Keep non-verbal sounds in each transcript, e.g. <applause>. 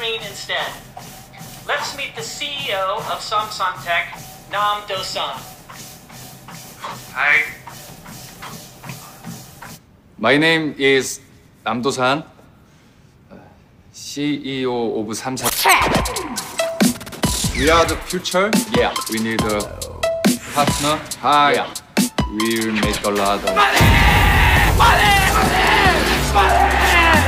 screen instead. Let's meet the CEO of Samsung Tech, Nam Dosan. Hi. My name is Nam Dosan, uh, CEO of Samsung. We are the future. Yeah. We need a partner. Hi. Yeah. We'll make a lot of money. Money. Money. Money.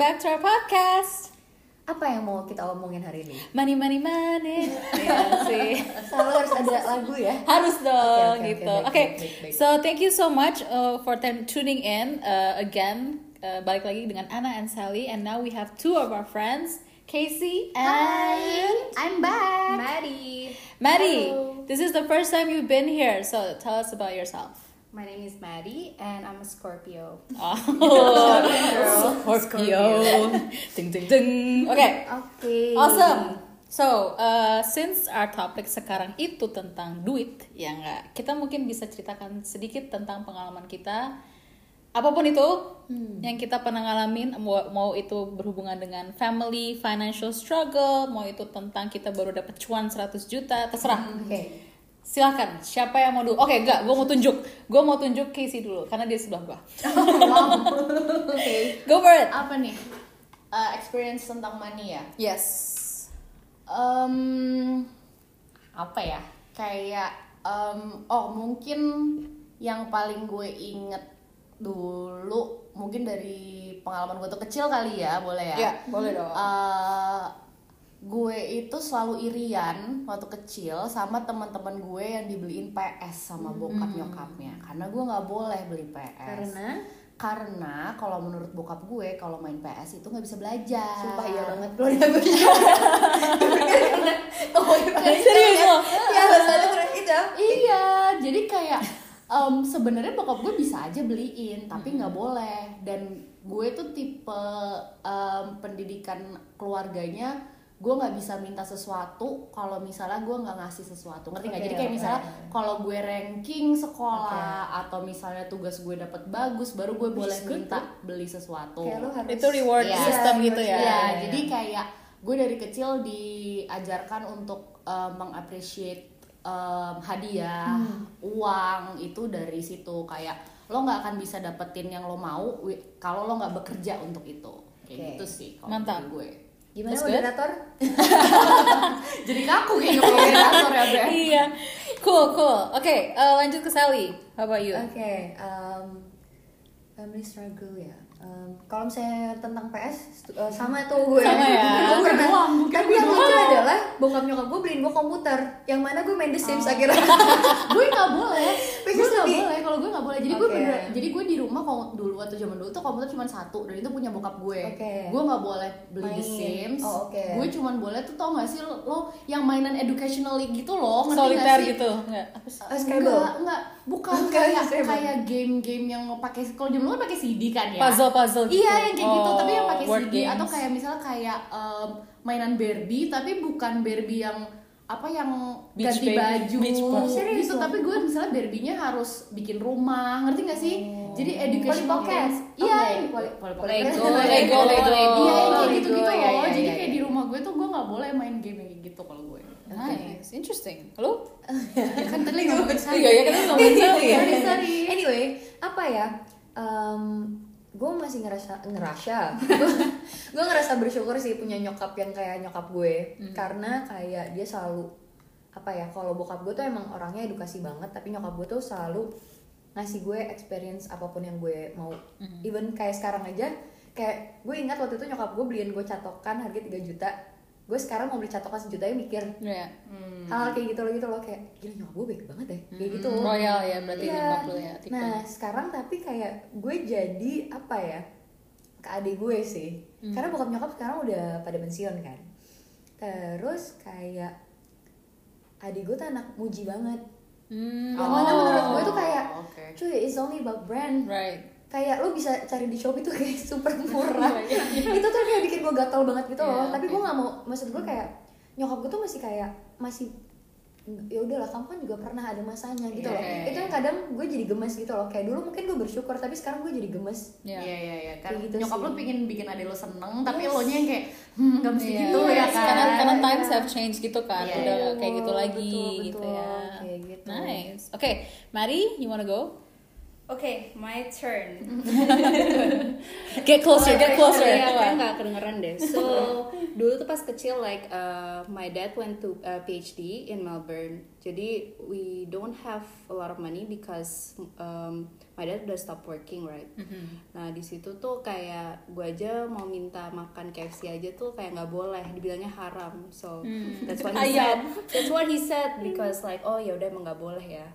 Back to our podcast. apa yang mau kita omongin hari ini? Money, money, money. <laughs> Iya sih. Selalu harus ada lagu ya. Harus dong Oke, oke, gitu. oke, baik, baik. so thank you so much uh, for tuning in uh, again. Uh, balik lagi dengan Anna and Sally, and now we have two of our friends, Casey and I'm back. Maddie. Maddie. Hello. This is the first time you've been here, so tell us about yourself. My name is Maddie and I'm a Scorpio. <laughs> Oh, girl. Scorpio. ding ding ding. Okay. Oke. Awesome. So, uh, since our topic sekarang itu tentang duit, ya nggak, kita mungkin bisa ceritakan sedikit tentang pengalaman kita, apa pun itu yang kita pernah ngalamin, mau, mau itu berhubungan dengan family, financial struggle, mau itu tentang kita baru dapat cuan 100 juta, terserah. Oke. Silakan, siapa yang mau dulu? Oke, enggak, gue mau tunjuk, gue mau tunjuk Casey dulu, karena dia sebelah gue. Oke. <laughs> Go for it. Apa nih? Uh, experience tentang money ya? Yes. Um, apa ya? Kayak um, oh mungkin yang paling gue inget dulu mungkin dari pengalaman gue tuh kecil kali ya boleh ya? Ya, boleh dong. Eh, gue itu selalu irian waktu kecil sama teman-teman gue yang dibeliin PS sama bokap nyokapnya. Karena gue nggak boleh beli PS Karena? karena kalau menurut bokap gue kalau main PS itu nggak bisa belajar. Sumpah iya banget. Lo udah <laughs> gue. Serius loh? Ya alasannya bener itu iya. Jadi kayak em, sebenarnya bokap gue bisa aja beliin tapi nggak boleh. Dan gue tuh tipe em, pendidikan keluarganya gue nggak bisa minta sesuatu kalau misalnya gue nggak ngasih sesuatu ngerti nggak Oke, jadi kayak oke. misalnya kalau gue ranking sekolah atau misalnya tugas gue dapet bagus baru gue boleh minta beli sesuatu Kayak harus Itu reward Iya. system Iya, gitu ya. Iya, Iya, jadi kayak gue dari kecil diajarkan untuk uh, mengappreciate um, hadiah, uang itu dari situ kayak lo nggak akan bisa dapetin yang lo mau kalau lo nggak bekerja untuk itu. Kayak Oke. gitu sih kalau gue. Gimana That's moderator? <laughs> Jadi kaku kayaknya moderator ya, Bre. iya. Cool, cool. Oke, eh, lanjut ke Sally. How about you? Oke um, Family struggle ya Um, Kalau misalnya tentang PS uh, Sama tuh gue Sama ya. Gue pernah doang, Tapi gue yang lucu adalah Bokap nyokap gue beliin gue komputer Yang mana gue main The Sims akhirnya <laughs> gue nggak boleh <laughs> gue nggak boleh kalau gue nggak boleh jadi gue Oke. bener jadi gue di rumah kalau dulu waktu zaman dulu tuh komputer cuma satu dan itu punya bokap gue Oke. gue nggak boleh beli The Main. Sims Oh, oke. gue cuma boleh tuh tau gak sih lo, lo yang mainan educationally gitu loh ngerti nggak sih? gitu. Enggak. Apa sih? Oh, Scrabble? Enggak, enggak, bukan Bukan, kayak kayak game-game yang pakai kalau dulu kan pakai CD kan ya. Puzzle-puzzle gitu. Iya, yang kayak gitu, Oh, tapi yang pakai word CD atau games. kayak misalnya kayak em, mainan Barbie tapi bukan Barbie yang apa yang Beach ganti baby, baju beach ball. serius gitu tapi gue misalnya Barbie-nya harus bikin rumah ngerti gak sih jadi educational Polly Pocket. games iya. Lego, Lego <laughs> Lego, Lego. iya yang kayak gitu gitu iya, loh iya, jadi iya, kayak iya. di rumah gue tuh gue nggak boleh main game kayak gitu kalau gue Nice, interesting. Lu? Ya kan tadi ngomongin saya Iya, ya kan ngomongin Sally ya. anyway apa ya? Gue masih ngerasa ngerasa. <laughs> Gue ngerasa bersyukur sih punya nyokap yang kayak nyokap gue. Karena kayak dia selalu apa ya kalau bokap gue tuh emang orangnya edukasi banget tapi nyokap gue tuh selalu ngasih gue experience apa pun yang gue mau. Even kayak sekarang aja kayak gue ingat waktu itu nyokap gue beliin gue catokan harga 3 juta gue sekarang mau beli catokan sejuta ya mikir Iya. hal kayak gitu loh gitu loh kayak gila nyokap gue baik banget deh kayak gitu Royal ya berarti Iya. nyokap lu ya tipenya. Nah sekarang tapi kayak gue jadi apa ya ke adik gue sih Hmm. karena bokap nyokap sekarang udah pada pensiun kan terus kayak adik gue tuh anak muji banget Hmm, yang mana menurut gue tuh kayak oke. cuy it's only about brand right. Kayak lu bisa cari di Shopee tuh kayak <laughs> super murah itu tuh kayak bikin gue gatal banget gitu loh Iya, tapi gue nggak mau maksud gue kayak nyokap gue tuh masih kayak masih ya udahlah kamu kan juga pernah ada masanya gitu loh Iya, itu yang kadang gue jadi gemes gitu loh kayak dulu mungkin gue bersyukur tapi sekarang gue jadi gemes Yeah. Iya iya iya kan gitu nyokap sih. lu pingin bikin adik lu seneng tapi lo nya yang kayak hmm gak mesti Iya, gitu ya kan Karena karena times have changed gitu kan, Iya, udah iya. kayak gitu Betul, lagi betul, gitu betul. ya. Kayak gitu. Nice. Oke, Mari, you wanna go? Oke, my turn. <laughs> Get closer, get closer. Iya, on. nggak kedengeran deh. So, <laughs> dulu tuh pas kecil, like, uh, my dad went to uh, PhD in Melbourne. Jadi, we don't have a lot of money because um, my dad udah stop working, right? Nah, di situ tuh kayak gue aja mau minta makan KFC aja tuh kayak nggak boleh, dibilangnya haram. So, that's what he <laughs> said. That's what he said because like, oh ya udah emang nggak boleh ya.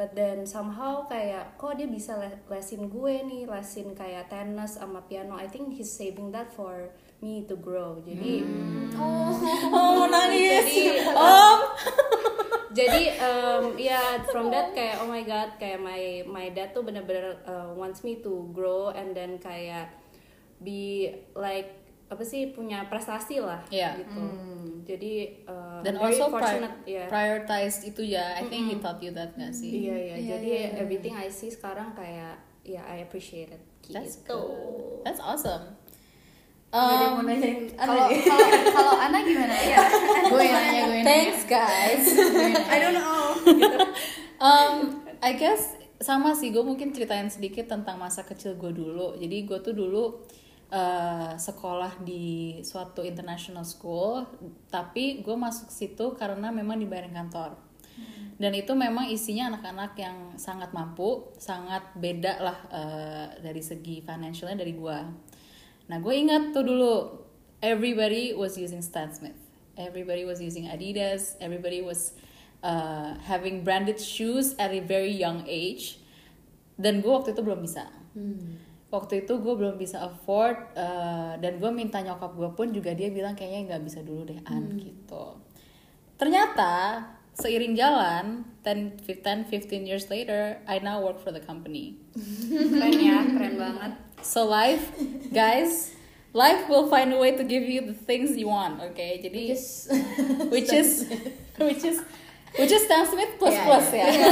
But then somehow kayak kok dia bisa le- lesin gue nih, lesin kayak tenis sama piano. I think he's saving that for me to grow. Jadi Oh, mau <laughs> nangis. Jadi, Om. <laughs> <laughs> jadi um, ya from that kayak oh my god kayak my my dad tuh bener-bener uh, wants me to grow and then kayak be like apa sih punya prestasi lah Iya. gitu. Jadi uh, Dan also pri- fortunate ya. prioritize itu ya. I think he taught you that gak sih? Iya iya. Jadi everything I see sekarang kayak ya I appreciate it. Gitu. That's cool. That's awesome. Um, <laughs> kalau kalau kalau Ana gimana ya <laughs> gue yang nanya gue yang nanya thanks guys. I don't know. <laughs> um, I guess sama sih gue mungkin ceritain sedikit tentang masa kecil gue dulu. Jadi gue tuh dulu uh, sekolah di suatu international school, tapi gue masuk situ karena memang dibayarin kantor. Dan itu memang isinya anak-anak yang sangat mampu, sangat beda lah uh, dari segi financialnya dari gue. Nah gue ingat tuh dulu, everybody was using Stan Smith, everybody was using Adidas, everybody was uh, having branded shoes at a very young age. Dan gue waktu itu belum bisa. Waktu itu gue belum bisa afford uh, dan gue minta nyokap gue pun juga dia bilang kayaknya nggak bisa dulu deh an gitu. Ternyata seiring jalan 10 10 15 years later I now work for the company. <laughs> Keren ya, keren banget. So life, guys, life will find a way to give you the things you want, okay? Jadi which is which is <laughs> which is Stan Smith plus Iya, plus ya. Iya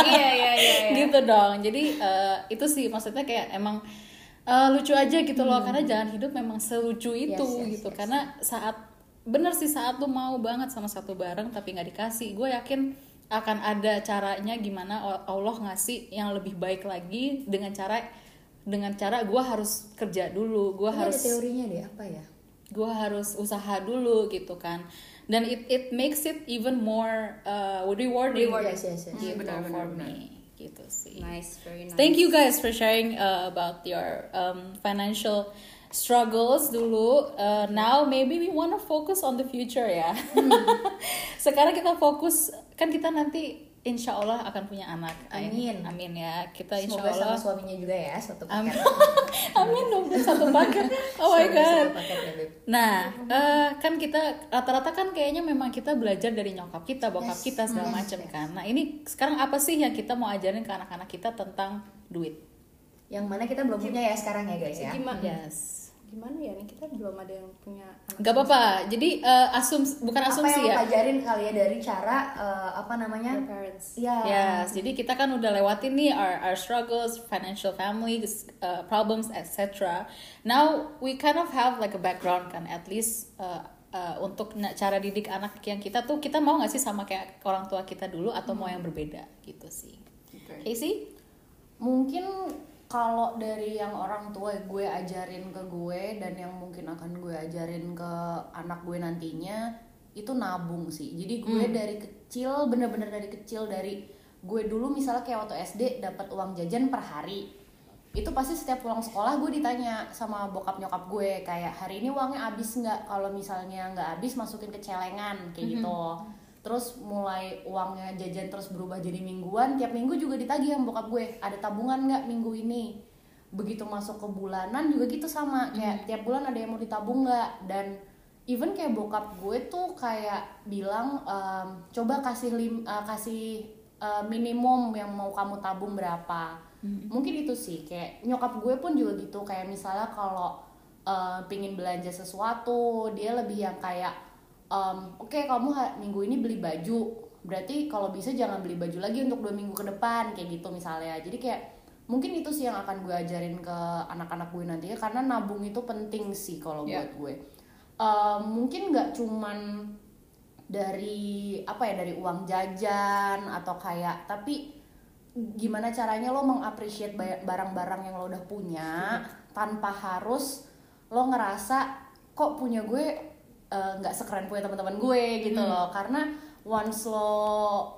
iya iya iya iya. gitu dong. Jadi eh, itu sih maksudnya kayak emang eh, lucu aja gitu loh karena jalan hidup memang selucu itu Yes, yes, gitu. yes. Karena saat bener sih saat lu mau banget sama satu barang tapi nggak dikasih, gue yakin akan ada caranya gimana Allah ngasih yang lebih baik lagi dengan cara dengan cara gue harus kerja dulu, gue harus ada teorinya deh apa ya? gue harus usaha dulu gitu kan dan it it makes it even more uh, rewarding, Yes, yes, yes. gitu benar, for benar, me gitu sih. Nice, very nice. thank you guys for sharing uh, about your um, financial struggles dulu. Uh, now maybe we wanna focus on the future ya. <laughs> Sekarang kita fokus kan kita nanti insya Allah akan punya anak Amin. amin ya kita insya Semoga sama Allah suaminya juga ya Amin. paket. amin <laughs> dong satu paket oh my god satu paket ya. Nah, eh, kan kita rata-rata kan kayaknya memang kita belajar dari nyokap kita, bokap Yes. kita segala Yes, macam yes. kan. Nah, ini sekarang apa sih yang kita mau ajarin ke anak-anak kita tentang duit? Yang mana kita belum punya ya sekarang ya guys ya. Gimana? Yes. Gimana ya nih kita belum ada yang punya anak. Gak apa-apa. Jadi eh, asums bukan Apa asumsi yang lo ya. pelajarin kali ya dari cara eh, apa namanya? Your parents. Iya. Yes, jadi kita kan udah lewatin nih our, our struggles, financial family uh, problems, etc. Now we kind of have like a background kan, at least uh, uh, untuk cara didik anak yang kita tuh kita mau nggak sih sama kayak orang tua kita dulu atau mau yang berbeda gitu sih. Casey? mungkin kalau dari yang orang tua gue ajarin ke gue dan yang mungkin akan gue ajarin ke anak gue nantinya itu nabung sih. Jadi gue dari kecil bener-bener dari kecil dari gue dulu misalnya kayak waktu SD dapat uang jajan per hari itu pasti setiap pulang sekolah gue ditanya sama bokap nyokap gue kayak hari ini uangnya habis nggak? Kalau misalnya nggak habis masukin ke celengan kayak gitu terus mulai uangnya jajan terus berubah jadi mingguan tiap minggu juga ditagih sama bokap gue. Ada tabungan nggak minggu ini? Begitu masuk ke bulanan juga gitu sama. Kayak tiap bulan ada yang mau ditabung nggak? Dan even kayak bokap gue tuh kayak bilang em, coba kasih lim, eh, kasih eh, minimum yang mau kamu tabung berapa. Mungkin itu sih. Kayak nyokap gue pun juga gitu. Kayak misalnya kalau eh, pingin belanja sesuatu dia lebih yang kayak em, oke kamu ha- minggu ini beli baju. Berarti kalau bisa jangan beli baju lagi untuk dua minggu ke depan kayak gitu misalnya. Jadi kayak mungkin itu sih yang akan gue ajarin ke anak-anak gue nantinya karena nabung itu penting sih kalau Ya. buat gue. Eh, mungkin nggak cuman dari apa ya dari uang jajan atau kayak tapi gimana caranya lo mengapresiasi ba- barang-barang yang lo udah punya tanpa harus lo ngerasa kok punya gue eh, nggak sekeren punya teman-teman gue gitu loh. Karena once lo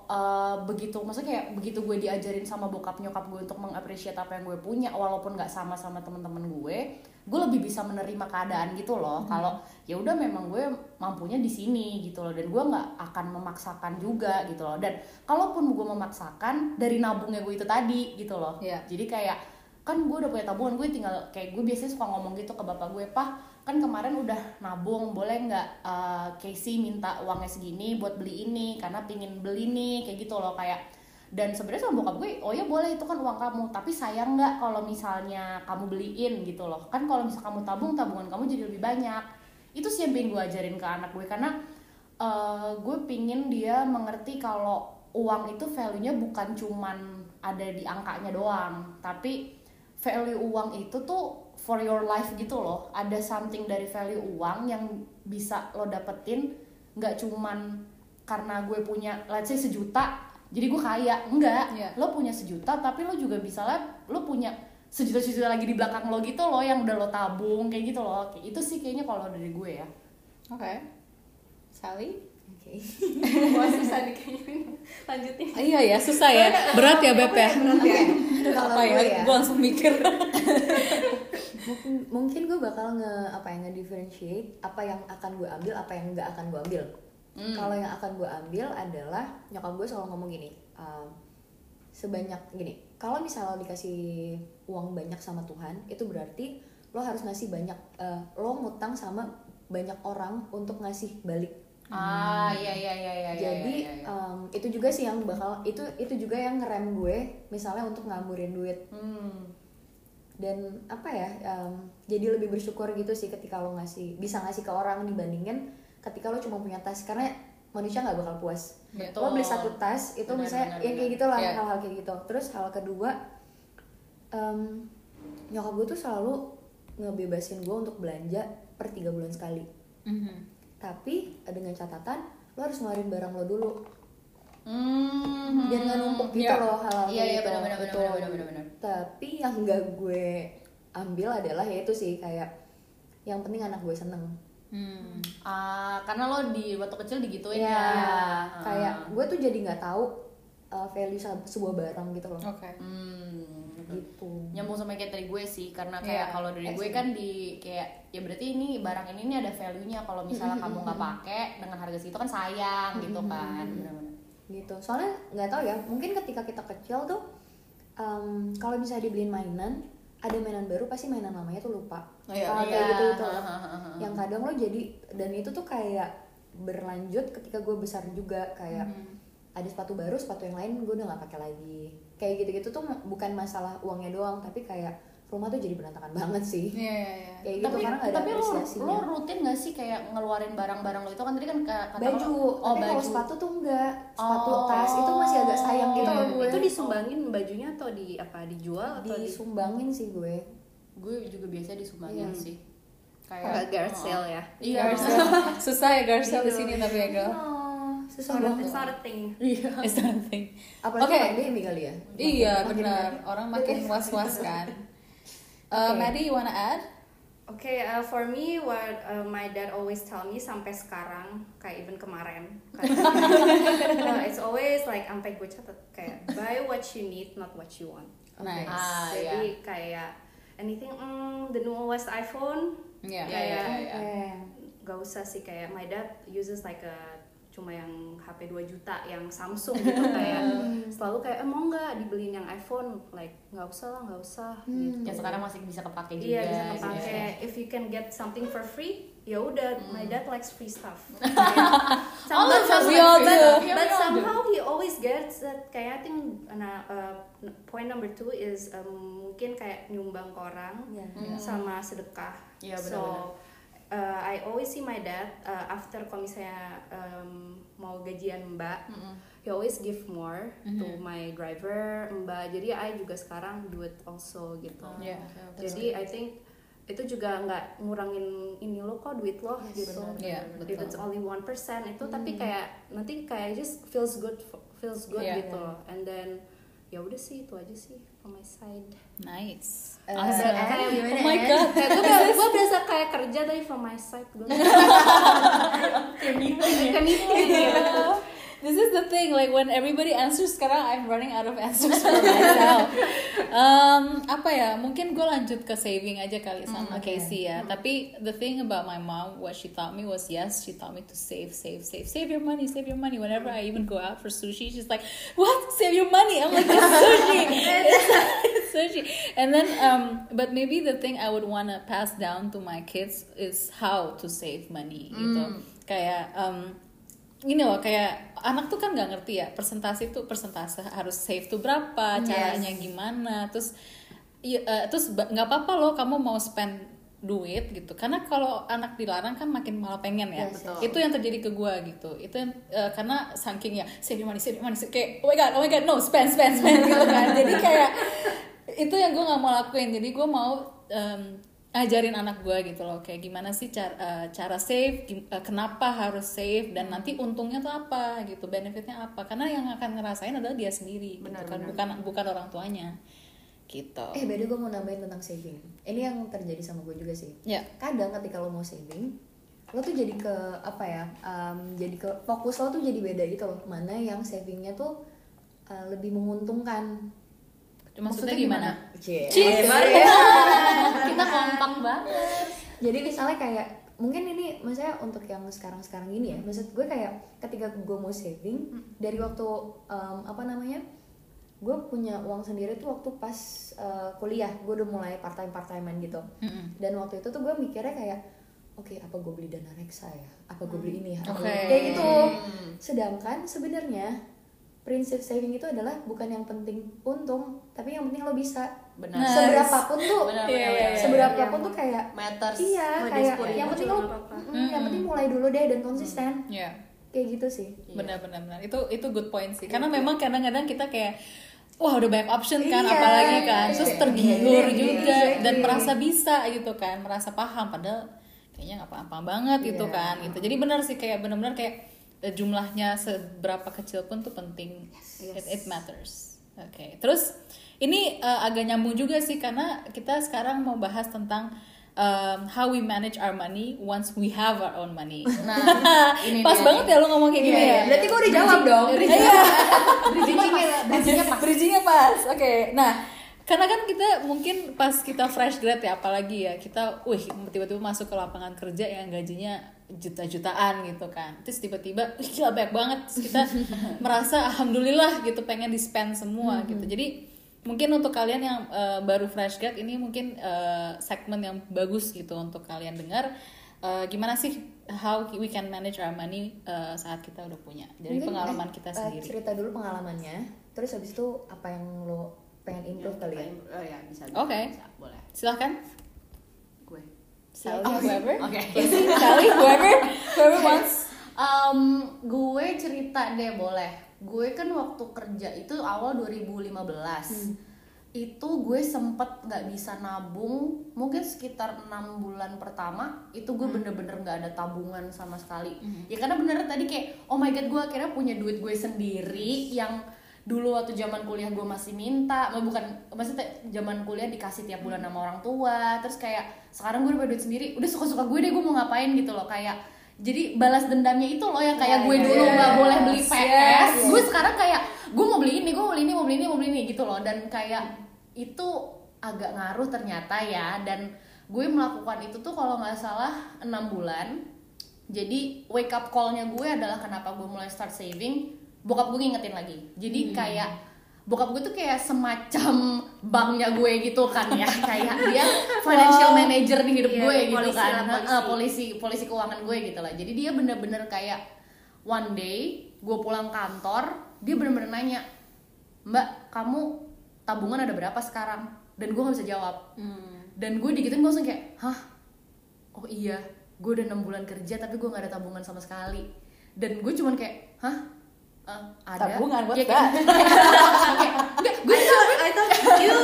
eh, begitu maksudnya kayak begitu gue diajarin sama bokap nyokap gue untuk mengapresiasi apa yang gue punya walaupun nggak sama sama teman-teman gue gue lebih bisa menerima keadaan gitu loh. Kalau ya udah memang gue mampunya di sini gitu loh. Dan gue nggak akan memaksakan juga gitu loh. Dan kalaupun gue memaksakan dari nabungnya gue itu tadi gitu loh. Iya. jadi kayak kan gue udah punya tabungan gue tinggal kayak gue biasanya suka ngomong gitu ke bapak gue pah kan kemarin udah nabung boleh nggak eh, Casey minta uangnya segini buat beli ini karena pingin beli nih kayak gitu loh kayak dan sebenarnya sama bokap gue oh ya boleh itu kan uang kamu tapi sayang nggak kalau misalnya kamu beliin gitu loh. Kan kalau misal kamu tabung tabungan kamu jadi lebih banyak. Itu sih yang pengen gue ajarin ke anak gue karena eh, gue pingin dia mengerti kalau uang itu value-nya bukan cuman ada di angkanya doang tapi value uang itu tuh for your life gitu loh ada something dari value uang yang bisa lo dapetin nggak cuman karena gue punya let's say sejuta jadi gue kaya enggak Iya. lo punya sejuta tapi lo juga bisa lah lo punya sejuta-sejuta lagi di belakang lo gitu loh yang udah lo tabung kayak gitu loh Kayak itu sih kayaknya kalau dari gue ya Oke. Sally? Oke. <laughs> Wah susah nih kayaknya lanjutin Ah, iya ya, susah ya. Berat ya Beb ya. Apa ya? gue ya, Gue langsung mikir. mungkin, mungkin gue bakal nge apa ya nge differentiate apa yang akan gue ambil, apa yang nggak akan gue ambil. Kalau yang akan gue ambil adalah nyokap gue selalu ngomong gini, um, sebanyak gini. Kalau misalnya dikasih uang banyak sama Tuhan, itu berarti lo harus ngasih banyak, eh, lo ngutang sama banyak orang untuk ngasih balik ah iya iya iya iya jadi iya, iya. em, itu juga sih yang bakal itu itu juga yang ngerem gue misalnya untuk ngaburin duit Hmm. dan apa ya em, jadi lebih bersyukur gitu sih ketika lo ngasih bisa ngasih ke orang dibandingin ketika lo cuma punya tas karena manusia nggak bakal puas Betul. lo beli satu tas itu Benar, misalnya benar, ya kayak benar. gitu lah Iya. hal-hal kayak gitu terus hal kedua em, nyokap gue tuh selalu ngebebasin gue untuk belanja per tiga bulan sekali Mhm. Tapi dengan catatan lo harus ngeluarin barang lo dulu Hmm. biar nggak numpuk gitu Iya. loh hal-hal Iya, kayak iya, gitu. benar-benar, benar-benar. tapi yang nggak gue ambil adalah ya itu sih kayak yang penting anak gue seneng Hmm. Ah, karena lo di waktu kecil digituin ya ya. kayak gue tuh jadi nggak tahu uh, value sebuah barang gitu loh Oke. Hmm. Gitu. Nyambung sama kayak dari gue sih karena kayak Iya, kalau dari gue kan di kayak ya berarti ini barang ini nih ada value-nya. Kalau misalnya kamu nggak pakai dengan harga segitu kan sayang gitu kan benar-benar gitu. Soalnya nggak tahu ya mungkin ketika kita kecil tuh um, kalau misalnya dibeliin mainan ada mainan baru pasti mainan lamanya tuh lupa. Oh, iya. Hal Iya. kayak gitu gitu. Hahaha. yang kadang lo jadi dan itu tuh kayak berlanjut ketika gue besar juga. Kayak ada sepatu baru sepatu yang lain gue udah nggak pakai lagi. Kayak gitu-gitu tuh bukan masalah uangnya doang tapi kayak rumah tuh jadi berantakan banget sih. Iya, iya, iya. kayak gitu tapi karena ada tapi lo, lo rutin gak sih kayak ngeluarin barang-barang lo itu? Kan tadi kan ka- kata baju lo, oh tapi kalau baju. sepatu tuh enggak sepatu Oh. tas itu masih agak sayang gitu loh gue. Itu disumbangin bajunya atau di apa dijual atau di disumbangin sih gue. Gue juga biasa disumbangin Iya. sih. Kayak garage sale ya. Iya. Garcel. <laughs> Susah ya Garcel di Gitu. sini tapi ya girl. Susah not, banget it's not a thing <laughs> It's something. apalagi Oke. pandemi kali ya Iya benar. Orang makin <laughs> was-was kan. Uh, Oke. Maddie, you wanna add? Okay, uh, for me, what uh, my dad always tell me sampai sekarang, kayak even kemarin, kayak, <laughs> uh, it's always like sampai gue catat kayak buy what you need, not what you want. Nice. Ah, Jadi kayak anything, mm, the newest iPhone, Iya. kayak iya, iya. gak usah sih kayak my dad uses like a cuma yang HP 2 juta yang Samsung gitu <laughs> kayak selalu kayak eh, mau nggak dibeliin yang iPhone like nggak usah lah nggak usah gitu. yang sekarang masih bisa kepake juga Iya bisa gitu kepake. ya. If you can get something for free, ya udah my dad likes free stuff All but of us, some- we all but- do. but somehow he always gets that kayak I think nah, uh, point number two is um, mungkin kayak nyumbang ke orang sama sedekah Iya, so benar-benar. Uh, I always see my dad uh, after kalau misalnya um, mau gajian mbak he always give more to my driver mbak. Jadi I juga sekarang do it also gitu. Yeah. jadi I think itu juga nggak ngurangin ini lo kok duit lo gitu. Iya, if it's only one percent itu tapi kayak nanti kayak just feels good feels good Iya. gitu. And then ya udah sih itu aja sih from my side Nice. Eh, Awesome. Anne, gimana, Oh my god. kayak gue gue berasa kayak kerja tapi from my side gue <laughs> thing, like when everybody answers sekarang I'm running out of answers for myself. <laughs> um, apa ya? Mungkin gue lanjut ke saving aja kali sama Casey ya. Tapi the thing about my mom, what she taught me was yes, she taught me to save, save, save, save your money, save your money. Whenever I even go out for sushi, she's like, "What? Save your money?" I'm like, "It's sushi, <laughs> it's <laughs> sushi." And then, um, but maybe the thing I would wanna pass down to my kids is how to save money gitu. Kayak um, you know, kayak anak tuh kan nggak ngerti ya persentase itu persentase harus save tuh berapa caranya gimana terus iya, eh, terus nggak apa-apa loh kamu mau spend duit gitu. Karena kalau anak dilarang kan makin malah pengen ya. Itu yang terjadi ke gua gitu. Itu yang eh, karena saking ya save money save money kayak oh my god oh my god no spend spend spend gitu kan. Jadi kayak itu yang gue nggak mau lakuin. Jadi gue mau em, ajarin anak gue gitu loh kayak gimana sih cara eh, cara save gim- eh, kenapa harus save dan nanti untungnya tuh apa gitu benefitnya apa karena yang akan ngerasain adalah dia sendiri gitu kan bukan bukan orang tuanya gitu Eh, beda gue mau nambahin tentang saving. Ini yang terjadi sama gue juga sih. ya Kadang ketika lo mau saving, lo tuh jadi ke apa ya? um, jadi ke fokus lo tuh jadi beda gitu loh. Mana yang savingnya tuh uh, lebih menguntungkan. Maksudnya gimana? Cie. Cheers. <laughs> kita kompak banget Jadi misalnya kayak mungkin ini maksudnya untuk yang sekarang-sekarang ini ya. Maksud gue kayak ketika gue mau saving dari waktu um, apa namanya? Gue punya uang sendiri tuh waktu pas uh, kuliah, gue udah mulai part time part timean gitu. Mm-mm. Dan waktu itu tuh gue mikirnya kayak oke apa gue beli dana reksa ya? Apa gue beli ini ya? Gua- Kayak gitu. Sedangkan sebenarnya prinsip saving itu adalah bukan yang penting untung, tapi yang penting lo bisa. benar Nah, Seberapapun tuh, Benar, Iya, benar, iya, benar. seberapapun tuh kayak matters Iya, kayak di 10.000 yang penting lo. Mm, yang penting mulai dulu deh dan konsisten. ya Kayak gitu sih. benar-benar benar. itu itu good point sih karena memang kadang-kadang kita kayak wah udah banyak option kan Iya, apalagi kan terus iya, tergiur iya, juga exactly. dan merasa bisa gitu kan merasa paham padahal kayaknya nggak apa-apa banget gitu Iya. kan gitu jadi benar sih kayak benar-benar kayak jumlahnya seberapa kecil pun tuh penting it, it matters oke terus ini eh, agak nyambung juga sih karena kita sekarang mau bahas tentang um, how we manage our money once we have our own money. Nah, ini <laughs> Pas dia banget ya lo ngomong kayak gini Iya, ya. Berarti gue udah jawab dong. Iya. Bridgingnya bridgingnya pas. Bridgingnya pas. Oke. Nah, karena kan kita mungkin pas kita fresh grad ya apalagi ya kita wih tiba-tiba masuk ke lapangan kerja yang gajinya juta-jutaan gitu kan. Terus tiba-tiba "Ih, gila banyak banget. Terus kita <laughs> merasa alhamdulillah gitu pengen di spend semua gitu. Jadi mungkin untuk kalian yang eh, baru fresh grad ini mungkin eh, segmen yang bagus gitu untuk kalian dengar. Eh, gimana sih how we can manage our money eh, saat kita udah punya? Dari Mungkin, pengalaman eh, kita eh, sendiri. cerita dulu pengalamannya. Terus habis itu apa yang lo pengen improve kali ya? oh ya bisa Oke. bisa, boleh silahkan gue Sally, <laughs> whoever. Oke. Casey, Sally, whoever, whoever wants. Um, gue cerita deh boleh. Gue kan waktu kerja itu awal 2015. Itu gue sempet nggak bisa nabung, mungkin sekitar enam bulan pertama itu gue bener-bener nggak ada tabungan sama sekali. Ya karena bener tadi kayak oh my god gue akhirnya punya duit gue sendiri yang dulu waktu zaman kuliah gue masih minta, bukan maksudnya zaman kuliah dikasih tiap bulan sama orang tua, terus kayak sekarang gue udah duit sendiri, udah suka-suka gue deh gue mau ngapain gitu loh kayak jadi balas dendamnya itu loh yang kayak gue dulu nggak boleh beli PS, gue sekarang kayak gue mau beli ini, gue mau beli ini, mau beli ini, mau beli ini gitu loh dan kayak itu agak ngaruh ternyata ya dan gue melakukan itu tuh kalau nggak salah enam bulan jadi wake up callnya gue adalah kenapa gue mulai start saving bokap gue ngingetin lagi. Jadi kayak bokap gue tuh kayak semacam banknya gue gitu kan ya. <laughs> Kayak dia financial manager di hidup Iya, gue gitu polisi kan. polisi. Eh, polisi polisi keuangan gue gitu lah. Jadi dia bener-bener kayak one day gue pulang kantor dia bener-bener nanya mbak kamu tabungan ada berapa sekarang? Dan gue nggak bisa jawab. Dan gue digituin gue langsung kayak hah? Oh iya gue udah enam bulan kerja tapi gue nggak ada tabungan sama sekali. Dan gue cuman kayak hah Eh, ada? Tabungan, what's Ya, enggak, gue I thought you.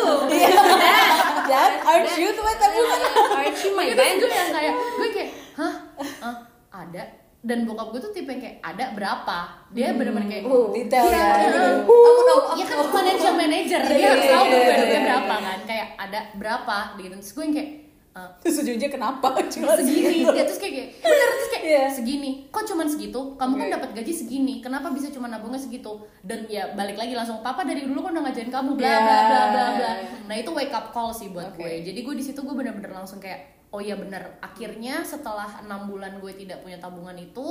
Ya, aren't you tuh tabungan? Aren't you my band? gue yang kayak gue kayak hah? Eh, ada? Dan bokap gue tuh tipe kayak ada berapa? Dia bener-bener kayak Oh, Detail ya. Iya. Aku tahu, aku Iya kan financial manager. Dia Iya, harus iya, tahu iya, iya, iya. berapa kan. Kayak ada berapa? Gitu. Terus gue yang kayak eh, Terus ujungnya kenapa? Cuma segini. segitu. dia terus kayak kayak bener terus kayak Iya. segini. Kok cuman segitu? Kamu kan Oke. dapat gaji segini. Kenapa bisa cuma nabungnya segitu? Dan ya balik lagi langsung papa dari dulu kan udah ngajarin kamu? Bla Iya. bla bla bla. Bla nah itu wake up call sih buat Oke. gue. Jadi gue di situ gue bener-bener langsung kayak oh iya bener. Akhirnya setelah enam bulan gue tidak punya tabungan itu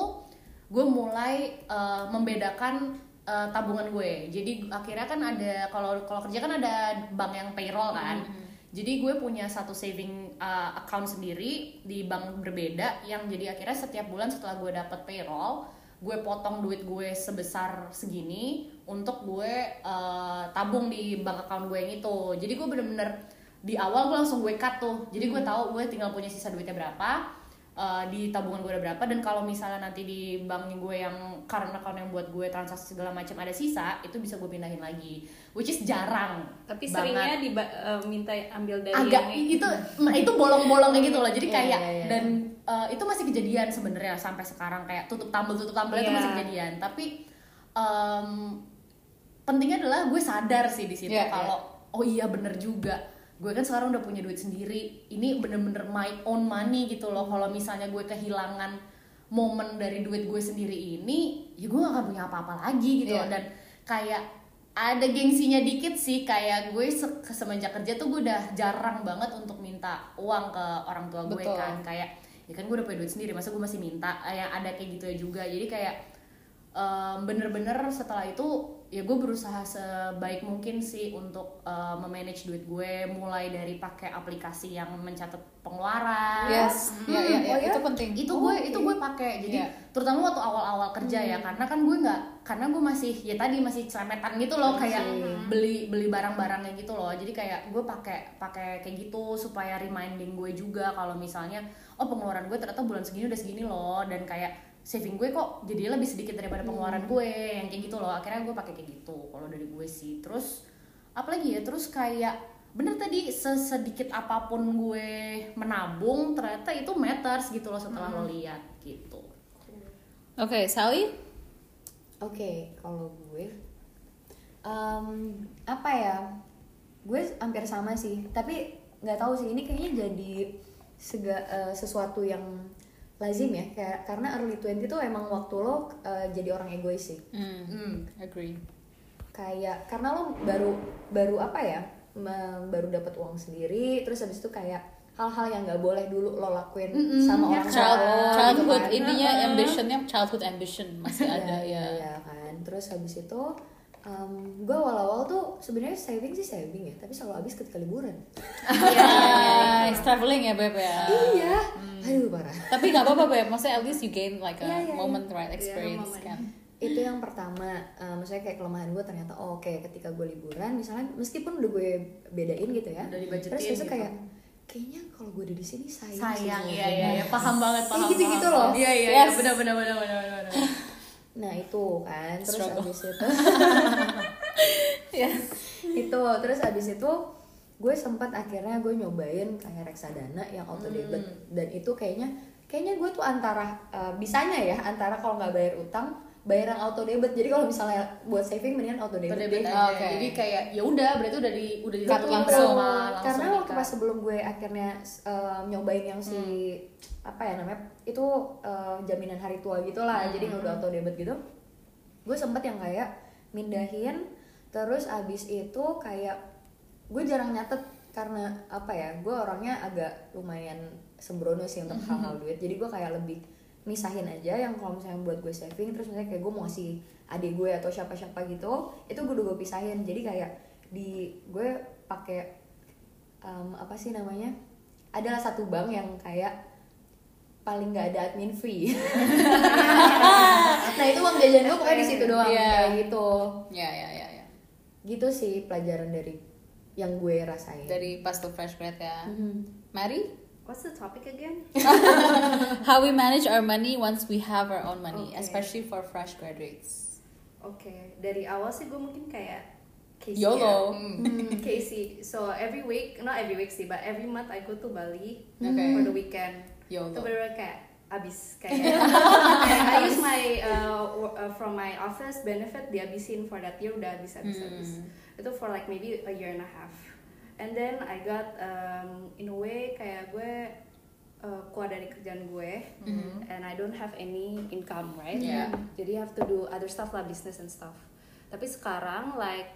gue mulai eh, membedakan eh, tabungan gue. Jadi akhirnya kan ada kalau kalau kerja kan ada bank yang payroll kan. Jadi gue punya satu saving uh, account sendiri di bank berbeda yang jadi akhirnya setiap bulan setelah gue dapet payroll gue potong duit gue sebesar segini untuk gue uh, tabung di bank account gue yang itu. Jadi gue bener-bener di awal gue langsung gue cut tuh. Jadi gue tahu gue tinggal punya sisa duitnya berapa uh, di tabungan gue ada berapa dan kalau misalnya nanti di bank gue yang current account yang buat gue transaksi segala macam ada sisa itu bisa gue pindahin lagi. Which is jarang Tapi banget. seringnya diminta ambil dari agak yang itu nah, itu bolong-bolongnya gitu loh. Jadi Iya, kayak iya, iya. dan uh, itu masih kejadian sebenarnya sampai sekarang. Kayak tutup tabel tutup tabel itu Iya. masih kejadian. Tapi um, pentingnya adalah gue sadar sih di situ Iya, kalau oh iya bener juga gue kan sekarang udah punya duit sendiri ini bener-bener my own money gitu loh. Kalau misalnya gue kehilangan momen dari duit gue sendiri ini ya gue gak akan punya apa-apa lagi gitu Iya. loh dan kayak ada gengsinya dikit sih kayak gue se- semenjak kerja tuh gue udah jarang banget untuk minta uang ke orang tua gue Betul. kan. Kayak ya kan gue udah punya duit sendiri masa gue masih minta? Yang ada kayak gitu ya juga. Jadi kayak bener-bener setelah itu ya gue berusaha sebaik mungkin sih untuk eh, memanage duit gue mulai dari pakai aplikasi yang mencatat pengeluaran. Yes, ya, ya, ya, Oh, ya? itu penting. itu gue itu gue pakai. Jadi Iya. terutama waktu awal-awal kerja ya karena kan gue nggak karena gue masih ya tadi masih celemetan gitu loh kayak beli beli barang-barangnya gitu loh. Jadi kayak gue pakai pakai kayak gitu supaya reminding gue juga kalau misalnya oh pengeluaran gue ternyata bulan segini udah segini loh. Dan kayak saving gue kok jadi lebih sedikit daripada pengeluaran gue yang kayak gitu loh. Akhirnya gue pakai kayak gitu kalau dari gue sih. Terus apalagi ya? Terus kayak bener tadi sesedikit apa pun gue menabung ternyata itu matters gitu loh setelah lo lihat gitu. Oke, Sally? Oke, kalau gue em, apa ya? Gue hampir sama sih, tapi nggak tahu sih ini kayaknya jadi sega, eh, sesuatu yang lazim ya, kayak karena early 20 tuh emang waktu lo eh, jadi orang egois sih. Hmm, hmm. agree. Kayak karena lo baru baru apa ya? me- baru dapat uang sendiri, terus habis itu kayak hal-hal yang nggak boleh dulu lo lakuin sama orang tua Child, lo, gitu childhood kan. intinya ambitionnya childhood ambition masih ada Iya, ya. iya kan terus habis itu um, gue awal-awal tuh sebenarnya saving sih saving ya tapi selalu habis ketika liburan <laughs> Iya, it's traveling ya beb ya. iya aduh parah Tapi nggak apa-apa beb, maksudnya at least you gain like a Iya, iya, iya. moment right experience moment. kan. itu yang pertama uh, maksudnya kayak kelemahan gue ternyata oh, oke ketika gue liburan misalnya meskipun udah gue bedain gitu ya Udah terus biasa gitu. kayak kayaknya kalau gue ada di sini sayang, sayang iya iya gue." iya paham banget Kayak paham gitu-gitu paham, loh. paham. iya iya Yes. iya benar benar benar benar benar <laughs> nah itu kan terus Struggle. abis itu <laughs> <laughs> Iya. itu terus abis itu gue sempat akhirnya gue nyobain kayak reksadana yang auto debit dan itu kayaknya kayaknya gue tuh antara uh, bisanya ya antara kalau nggak bayar utang bayar yang auto debit jadi kalau misalnya buat saving mendingan auto debit, debit deh. aja. Oke. jadi kayak ya udah berarti udah di udah dihitung langsung. langsung karena waktu pas sebelum gue akhirnya uh, nyobain yang si apa ya namanya itu uh, jaminan hari tua gitu lah jadi nggak udah auto debit gitu. Gue sempet yang kayak mindahin terus abis itu kayak gue jarang nyatet karena apa ya gue orangnya agak lumayan sembrono sih untuk hal-hal duit. Jadi gue kayak lebih misahin aja yang kalau misalnya buat gue saving terus misalnya kayak gue mau ngasih adik gue atau siapa-siapa gitu itu gue udah gue pisahin. Jadi kayak di gue pakai em, apa sih namanya adalah satu bank yang kayak paling nggak ada admin fee. <laughs> Nah itu uang jajan gue pokoknya di situ doang Iya. kayak gitu. Ya ya ya ya gitu sih pelajaran dari yang gue rasain dari pas tuh fresh grad ya Mhm. Mary What's the topic again? <laughs> how we manage our money once we have our own money Okay. especially for fresh graduates Oke, dari awal sih gue mungkin kayak Casey YOLO. ya. Hmm, Casey. So every week, not every week sih, but every month I go to Bali Okay. for the weekend. YOLO. Itu bener kayak abis kayak, <laughs> I use my uh, uh, from my office benefit dihabisin for that year udah habis habis habis. Itu for like maybe a year and a half. And then I got um, in a way kayak gue uh, keluar dari kerjaan gue and I don't have any income right Yeah. jadi have to do other stuff lah business and stuff tapi sekarang like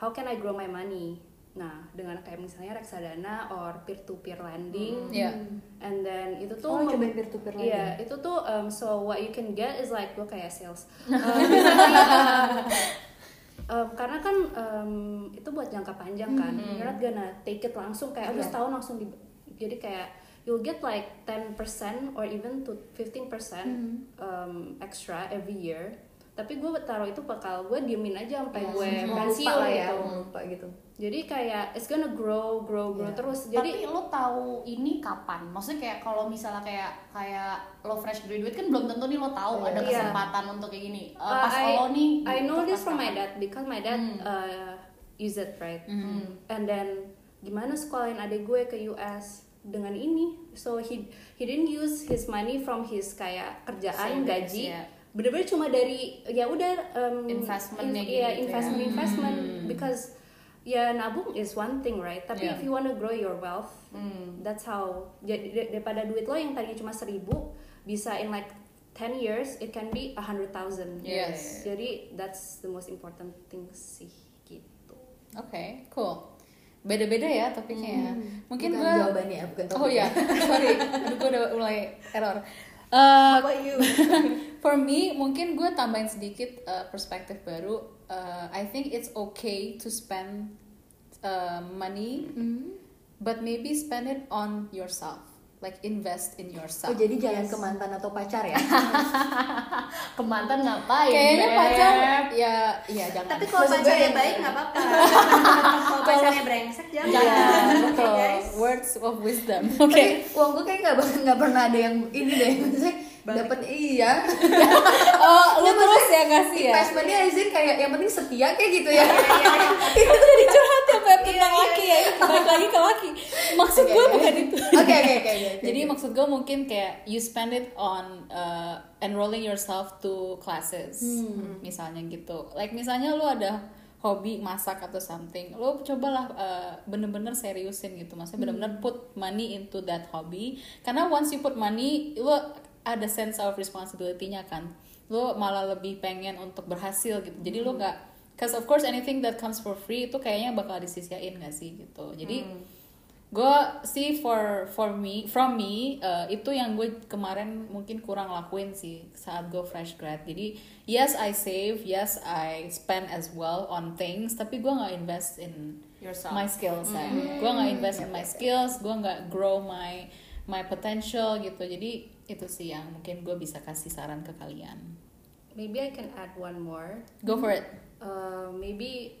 how can I grow my money nah dengan kayak misalnya reksadana or peer to peer lending Iya. and then itu tuh Oh, mem- cobain peer-to-peer lending. Iya, itu tuh um, so what you can get is like gue kayak sales <laughs> Um, um, karena kan um, itu buat jangka panjang kan you're not gonna take it langsung kayak aduh Iya. setahun langsung di jadi kayak you'll get like 10% or even to 15% um, extra every year tapi gue taruh itu bakal gue diemin aja sampai gue Mau lupa pensiun lah ya gitu lupa gitu jadi kayak it's gonna grow grow grow Iya. terus Tapi jadi lo tahu ini kapan? Maksudnya kayak kalau misalnya kayak kayak lo fresh graduate kan belum tentu nih lo tahu ada Iya. kesempatan untuk kayak gini. Eh, Uh, pas I, lo nih I know itu this from my dad because my dad uh, use it right and then gimana sekolahin adik gue ke US dengan ini so he he didn't use his money from his kayak kerjaan Savings, gaji ya. Bener-bener cuma dari ya udah um, Investmentnya in- iya, gitu ya. investment investment because ya nabung is one thing right tapi Yeah. if you wanna grow your wealth that's how jadi dar- daripada duit lo yang tadinya cuma seribu bisa in like 10 years it can be a hundred thousand Yes. jadi that's the most important thing sih gitu Oke, cool. Beda-beda ya topiknya ya. Mungkin bukan gue jawabannya bukan Oh topiknya. ya, <laughs> sorry. Aduh, gue udah mulai error. Uh, <laughs> for me, mungkin gue tambahin sedikit uh, perspektif baru. Uh, I think it's okay to spend uh, money, but maybe spend it on yourself. Like invest in oh yourself. jadi jalan ke mantan atau pacar ya <laughs> Ke mantan ngapain? Kayaknya Beb? pacar ya, ya jangan. tapi kalau pacarnya yang- baik nggak apa-apa <laughs> kalau pacarnya brengsek jangan Jangan, <laughs> Oke, betul. guys Words of wisdom. Oke. Tapi uang gue kayak nggak nggak pernah ada yang ini deh maksudnya dapat iya. <laughs> Oh, lu terus ya ngasih ya? investmentnya izin kayak yang penting setia kayak gitu ya. <laughs> Itu jadi curhat ya Beb. Tentang laki ya. balik lagi ke laki. Maksud gue bukan itu. Oke oke oke jadi maksud gue mungkin kayak you spend it on uh, enrolling yourself to classes misalnya gitu. Like misalnya lu ada hobi masak atau something lo cobalah uh, bener-bener seriusin gitu. Maksudnya bener-bener put money into that hobby. Karena once you put money lo ada sense of responsibility-nya kan. Lo malah lebih pengen untuk berhasil gitu. Jadi lo nggak cause of course anything that comes for free itu kayaknya bakal disisiain gak sih gitu. Jadi gue sih for for me from me uh, itu yang gue kemarin mungkin kurang lakuin sih saat gue fresh grad. Jadi yes I save yes I spend as well on things tapi gue nggak invest in Yourself. my skills ya. Gue nggak invest in my skills gue nggak grow my my potential gitu. Jadi itu sih yang mungkin gue bisa kasih saran ke kalian. Maybe I can add one more. Go for it. Uh, maybe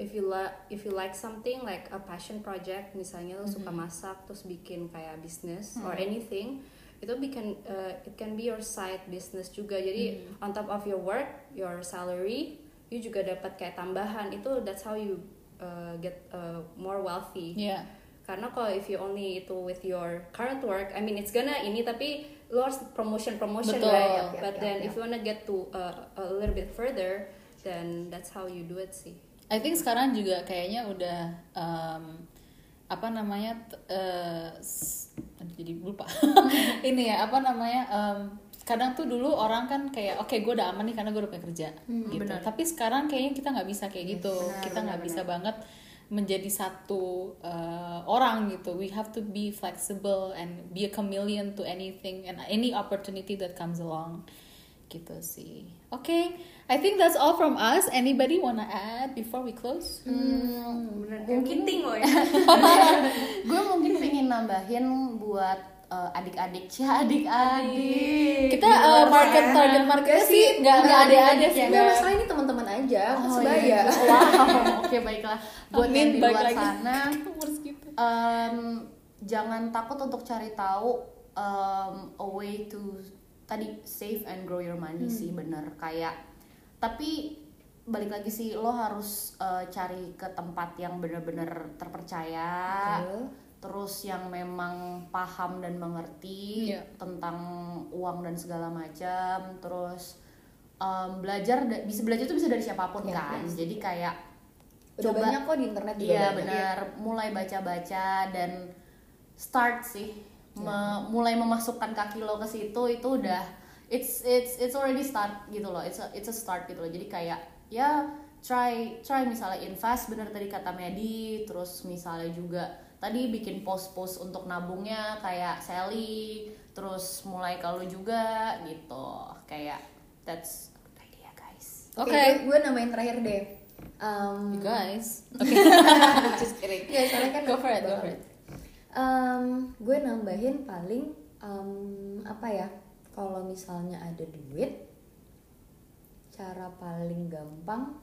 if you like if you like something like a passion project misalnya lo suka masak terus bikin kayak bisnis or anything itu bikin uh, it can be your side business juga. Jadi on top of your work your salary you juga dapat kayak tambahan. Itu that's how you uh, get uh, more wealthy. Ya karena kalau if you only itu with your current work I mean it's gonna ini tapi lo harus promotion promotion Betul. right? Yap, yap, but yap, then yap. if you wanna get to uh, a little bit further then that's how you do it sih. I think sekarang juga kayaknya udah um, apa namanya eh, aduh, jadi lupa. <laughs> Ini ya apa namanya um, kadang tuh dulu orang kan kayak oke gue udah aman nih karena gue udah punya kerja gitu. tapi sekarang kayaknya kita nggak bisa kayak gitu. kita nggak bisa banget menjadi satu uh, orang gitu. We have to be flexible and be a chameleon to anything and any opportunity that comes along. Gitu sih. Oke, okay. I think that's all from us. Anybody wanna add before we close? mungkin ting loh ya <laughs> gue mungkin pengen nambahin buat uh, adik-adik ya <laughs> adik-adik Kita uh, market target market sih nggak nggak ada ada sih. Nggak masalah ini teman-teman aja, Oh, sebaya. iya. <laughs> Wow, oke baiklah. Buat yang di luar sana, <laughs> em, jangan takut untuk cari tahu em, a way to tadi save and grow your money sih bener kayak tapi balik lagi sih lo harus eh, cari ke tempat yang bener-bener terpercaya Betul. Terus yang memang paham dan mengerti Iya. tentang uang dan segala macam terus em, belajar bisa belajar tuh bisa dari siapa pun Iya, kan pasti. jadi kayak Udah Coba- banyak kok di internet juga Iya benar, mulai baca-baca dan start sih, Me- mulai memasukkan kaki lo ke situ itu udah it's it's it's already start gitu loh, it's a, it's a start gitu loh. Jadi kayak ya try try misalnya invest bener tadi kata Medi, terus misalnya juga tadi bikin post-post untuk nabungnya kayak Sally, terus mulai kalau juga gitu, kayak that's a good idea guys. Oke, Oke. gue namain terakhir deh. Um, You guys. <laughs> Oke. <laughs> Just kidding. Ya, soalnya kan Go for it, go for it. Um, gue nambahin paling um, apa ya? Kalau misalnya ada duit, cara paling gampang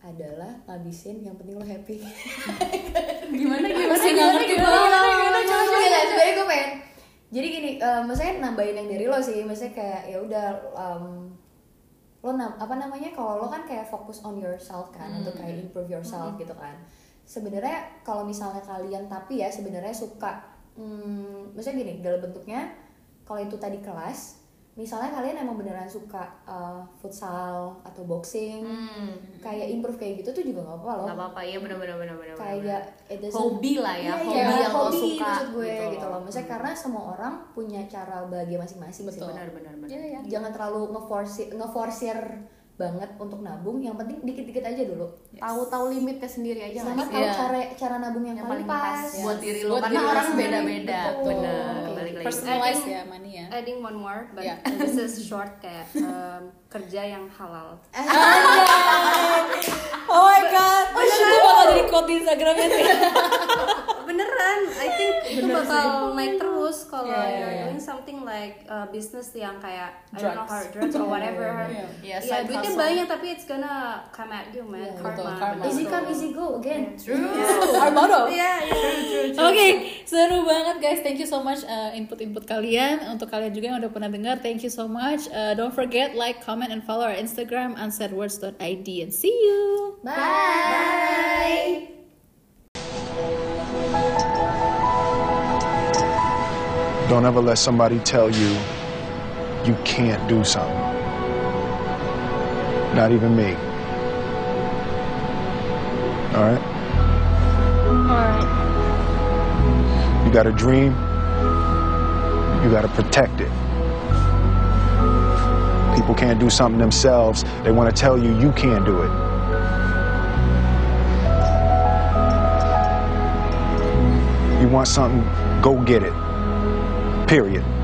adalah ngabisin yang penting lo happy. <laughs> Gimana gimana Masih nggak ngerti banget. Sebenarnya gue pengen jadi gini, eh, maksudnya nambahin yang dari lo sih, maksudnya kayak ya udah um, lo nam apa namanya kalau lo kan kayak fokus on yourself kan untuk kayak improve yourself gitu kan. Sebenarnya kalau misalnya kalian tapi ya sebenarnya suka, hmm, maksudnya gini dalam bentuknya kalau itu tadi kelas, misalnya kalian emang beneran suka eh, futsal atau boxing, kayak improve kayak gitu tuh juga nggak apa-apa loh. Gak apa-apa, iya bener-bener bener-bener Kayak doesn't- hobi lah ya, Iya, hobi iya, yang lo hobi suka maksud gue gitu gitu, loh. loh. Maksudnya karena semua orang punya cara bahagia masing-masing. Betul. benar-benar benar. Iya, iya. Jangan terlalu ngeforsir ngeforsir banget untuk nabung. Yang penting dikit-dikit aja dulu. Tahu-tahu limitnya sendiri aja Sama tahu Iya. cara cara nabung yang, yang paling pas pas. buat diri lo karena orang beda-beda. Betul. Benar, Oke. balik lagi. Personalize Adding- ya money ya. adding one more but Yeah. this is short kayak um, kerja yang halal <laughs> Oh my god. Oh, itu bakal jadi quote di Instagramnya sih. <laughs> beneran I think <laughs> itu bakal naik terus kalau Yeah, yeah, you're yeah. doing something like uh, business yang kayak I don't know Drugs. hard drugs or <laughs> whatever Yeah. Iya, ya side duitnya hustle. banyak tapi it's gonna come at you man Yeah, karma, betul, karma. Easy come easy go again. <laughs> Our motto. Iya, iya. Oke, seru banget guys. Thank you so much uh, input-input kalian. Untuk kalian juga yang udah pernah dengar, thank you so much. Uh, don't forget like, comment, and follow our Instagram unsaidwords.id and see you. Bye. Don't ever let somebody tell you you can't do something. Not even me. All right? All right. You got a dream, you got to protect it. People can't do something themselves, they want to tell you you can't do it. You want something, go get it. Period.